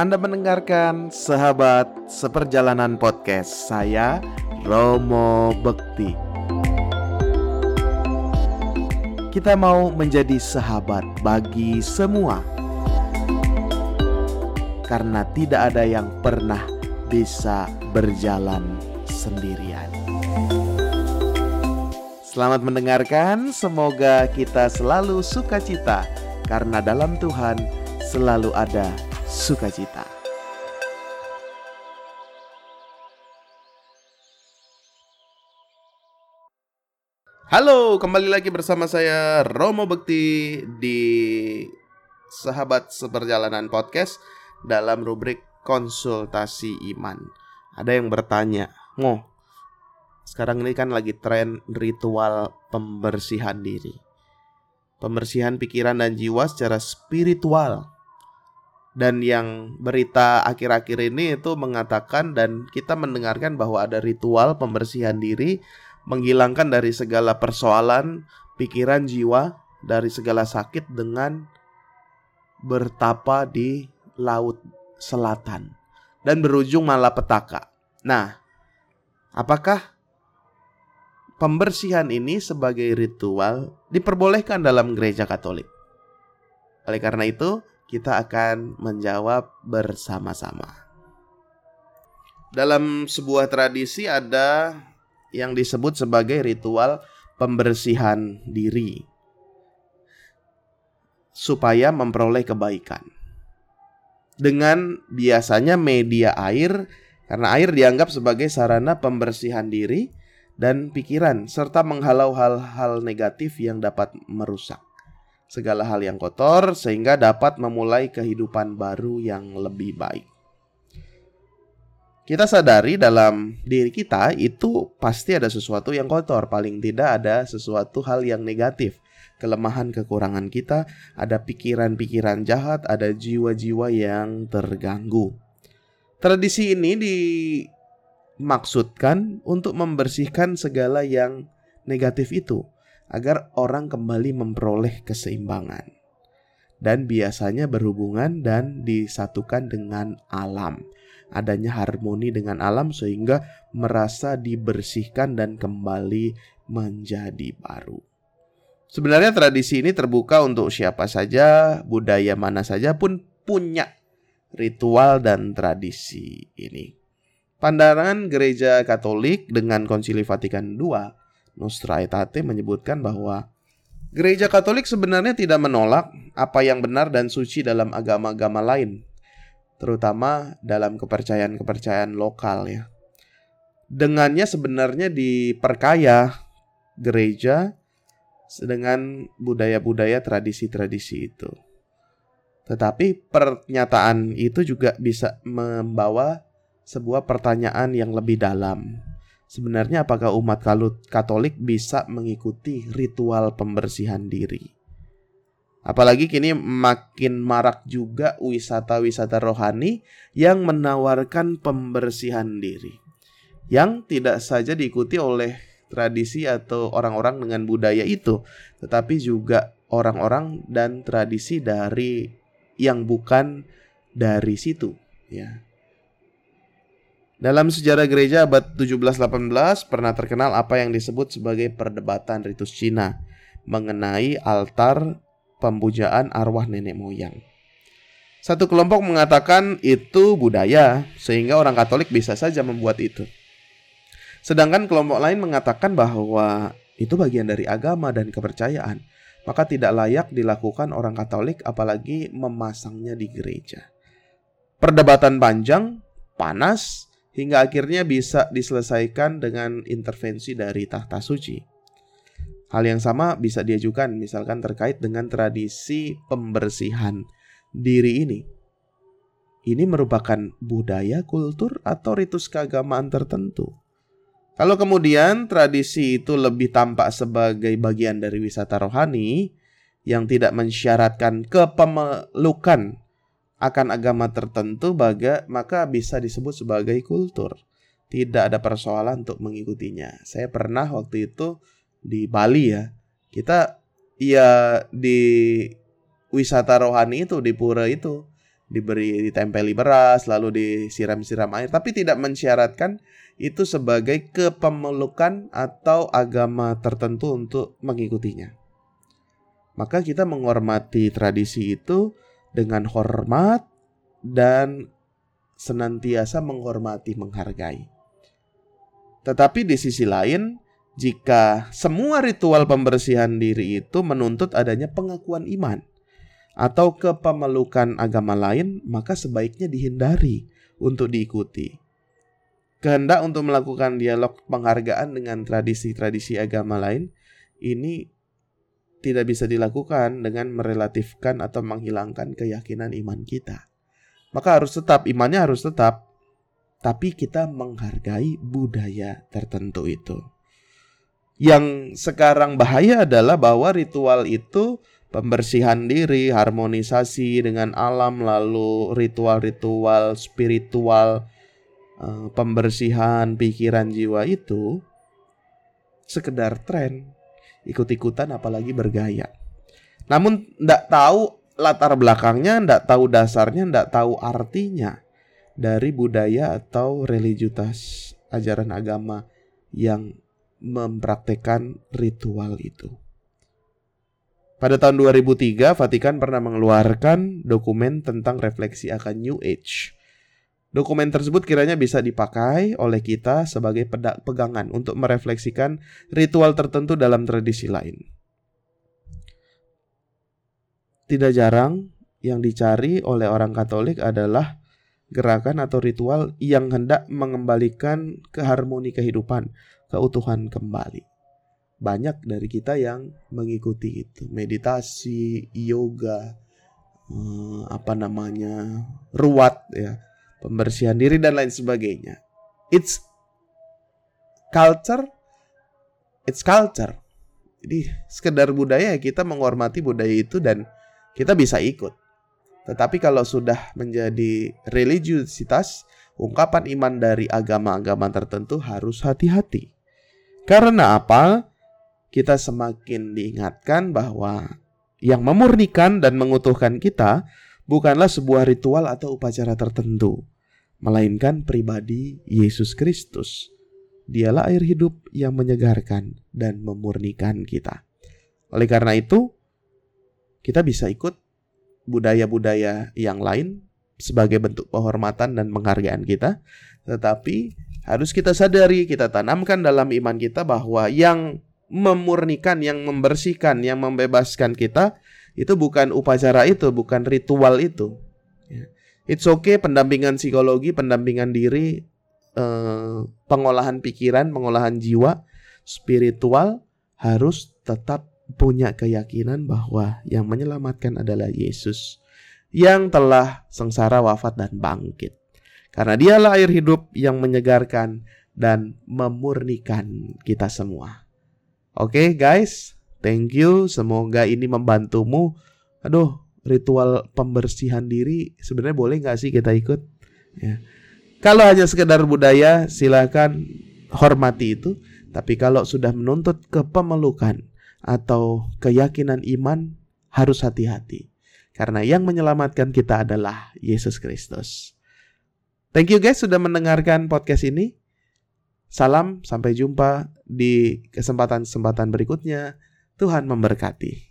Anda mendengarkan Sahabat Seperjalanan Podcast. Saya Romo Bekti. Kita mau menjadi sahabat bagi semua. Karena tidak ada yang pernah bisa berjalan sendirian. Selamat mendengarkan, semoga kita selalu sukacita. Karena dalam Tuhan selalu ada sukacita. Halo, kembali lagi bersama saya Romo Bekti di Sahabat Seperjalanan Podcast dalam rubrik konsultasi iman. Ada yang bertanya, "Ngo, sekarang ini kan lagi tren ritual pembersihan diri." Pembersihan pikiran dan jiwa secara spiritual dan yang berita akhir-akhir ini itu mengatakan dan kita mendengarkan bahwa ada ritual pembersihan diri menghilangkan dari segala persoalan pikiran jiwa dari segala sakit dengan bertapa di laut selatan dan berujung malapetaka. Nah, apakah pembersihan ini sebagai ritual diperbolehkan dalam gereja Katolik? Oleh karena itu, kita akan menjawab bersama-sama. Dalam sebuah tradisi ada yang disebut sebagai ritual pembersihan diri supaya memperoleh kebaikan. Dengan biasanya media air karena air dianggap sebagai sarana pembersihan diri dan pikiran serta menghalau hal-hal negatif yang dapat merusak segala hal yang kotor sehingga dapat memulai kehidupan baru yang lebih baik. Kita sadari dalam diri kita itu pasti ada sesuatu yang kotor, paling tidak ada sesuatu hal yang negatif. Kelemahan kekurangan kita, ada pikiran-pikiran jahat, ada jiwa-jiwa yang terganggu. Tradisi ini dimaksudkan untuk membersihkan segala yang negatif itu agar orang kembali memperoleh keseimbangan. Dan biasanya berhubungan dan disatukan dengan alam. Adanya harmoni dengan alam sehingga merasa dibersihkan dan kembali menjadi baru. Sebenarnya tradisi ini terbuka untuk siapa saja, budaya mana saja pun punya ritual dan tradisi ini. Pandangan gereja Katolik dengan Konsili Vatikan II Nostra Aetate menyebutkan bahwa gereja Katolik sebenarnya tidak menolak apa yang benar dan suci dalam agama-agama lain, terutama dalam kepercayaan-kepercayaan lokal ya. Dengannya sebenarnya diperkaya gereja dengan budaya-budaya tradisi-tradisi itu. Tetapi pernyataan itu juga bisa membawa sebuah pertanyaan yang lebih dalam Sebenarnya apakah umat Katolik bisa mengikuti ritual pembersihan diri? Apalagi kini makin marak juga wisata-wisata rohani yang menawarkan pembersihan diri. Yang tidak saja diikuti oleh tradisi atau orang-orang dengan budaya itu, tetapi juga orang-orang dan tradisi dari yang bukan dari situ, ya. Dalam sejarah gereja abad 17-18 pernah terkenal apa yang disebut sebagai perdebatan ritus Cina mengenai altar pembujaan arwah nenek moyang. Satu kelompok mengatakan itu budaya sehingga orang Katolik bisa saja membuat itu. Sedangkan kelompok lain mengatakan bahwa itu bagian dari agama dan kepercayaan, maka tidak layak dilakukan orang Katolik apalagi memasangnya di gereja. Perdebatan panjang, panas, hingga akhirnya bisa diselesaikan dengan intervensi dari tahta suci. Hal yang sama bisa diajukan misalkan terkait dengan tradisi pembersihan diri ini. Ini merupakan budaya, kultur, atau ritus keagamaan tertentu. Kalau kemudian tradisi itu lebih tampak sebagai bagian dari wisata rohani yang tidak mensyaratkan kepemelukan akan agama tertentu baga, maka bisa disebut sebagai kultur. Tidak ada persoalan untuk mengikutinya. Saya pernah waktu itu di Bali ya. Kita ya di wisata rohani itu di pura itu diberi ditempeli beras lalu disiram-siram air tapi tidak mensyaratkan itu sebagai kepemelukan atau agama tertentu untuk mengikutinya. Maka kita menghormati tradisi itu dengan hormat dan senantiasa menghormati, menghargai. Tetapi di sisi lain, jika semua ritual pembersihan diri itu menuntut adanya pengakuan iman atau kepemelukan agama lain, maka sebaiknya dihindari untuk diikuti kehendak untuk melakukan dialog penghargaan dengan tradisi-tradisi agama lain ini tidak bisa dilakukan dengan merelatifkan atau menghilangkan keyakinan iman kita. Maka harus tetap, imannya harus tetap, tapi kita menghargai budaya tertentu itu. Yang sekarang bahaya adalah bahwa ritual itu pembersihan diri, harmonisasi dengan alam, lalu ritual-ritual spiritual Eh, pembersihan pikiran jiwa itu sekedar tren, ikut-ikutan apalagi bergaya. Namun tidak tahu latar belakangnya, tidak tahu dasarnya, tidak tahu artinya dari budaya atau religiutas ajaran agama yang mempraktekkan ritual itu. Pada tahun 2003, Vatikan pernah mengeluarkan dokumen tentang refleksi akan New Age Dokumen tersebut kiranya bisa dipakai oleh kita sebagai pegangan untuk merefleksikan ritual tertentu dalam tradisi lain. Tidak jarang yang dicari oleh orang Katolik adalah gerakan atau ritual yang hendak mengembalikan keharmoni kehidupan, keutuhan kembali. Banyak dari kita yang mengikuti itu, meditasi, yoga, eh, apa namanya, ruat ya pembersihan diri dan lain sebagainya. It's culture, it's culture. Jadi sekedar budaya kita menghormati budaya itu dan kita bisa ikut. Tetapi kalau sudah menjadi religiusitas, ungkapan iman dari agama-agama tertentu harus hati-hati. Karena apa? Kita semakin diingatkan bahwa yang memurnikan dan mengutuhkan kita bukanlah sebuah ritual atau upacara tertentu, melainkan pribadi Yesus Kristus. Dialah air hidup yang menyegarkan dan memurnikan kita. Oleh karena itu, kita bisa ikut budaya-budaya yang lain sebagai bentuk penghormatan dan penghargaan kita, tetapi harus kita sadari, kita tanamkan dalam iman kita bahwa yang memurnikan, yang membersihkan, yang membebaskan kita itu bukan upacara itu, bukan ritual itu. It's okay pendampingan psikologi, pendampingan diri, eh, pengolahan pikiran, pengolahan jiwa, spiritual harus tetap punya keyakinan bahwa yang menyelamatkan adalah Yesus yang telah sengsara wafat dan bangkit. Karena dialah air hidup yang menyegarkan dan memurnikan kita semua. Oke okay, guys, Thank you, semoga ini membantumu. Aduh, ritual pembersihan diri sebenarnya boleh nggak sih kita ikut? Ya. Kalau hanya sekedar budaya, silakan hormati itu. Tapi kalau sudah menuntut kepemelukan atau keyakinan iman, harus hati-hati. Karena yang menyelamatkan kita adalah Yesus Kristus. Thank you guys sudah mendengarkan podcast ini. Salam, sampai jumpa di kesempatan-kesempatan berikutnya. Tuhan memberkati.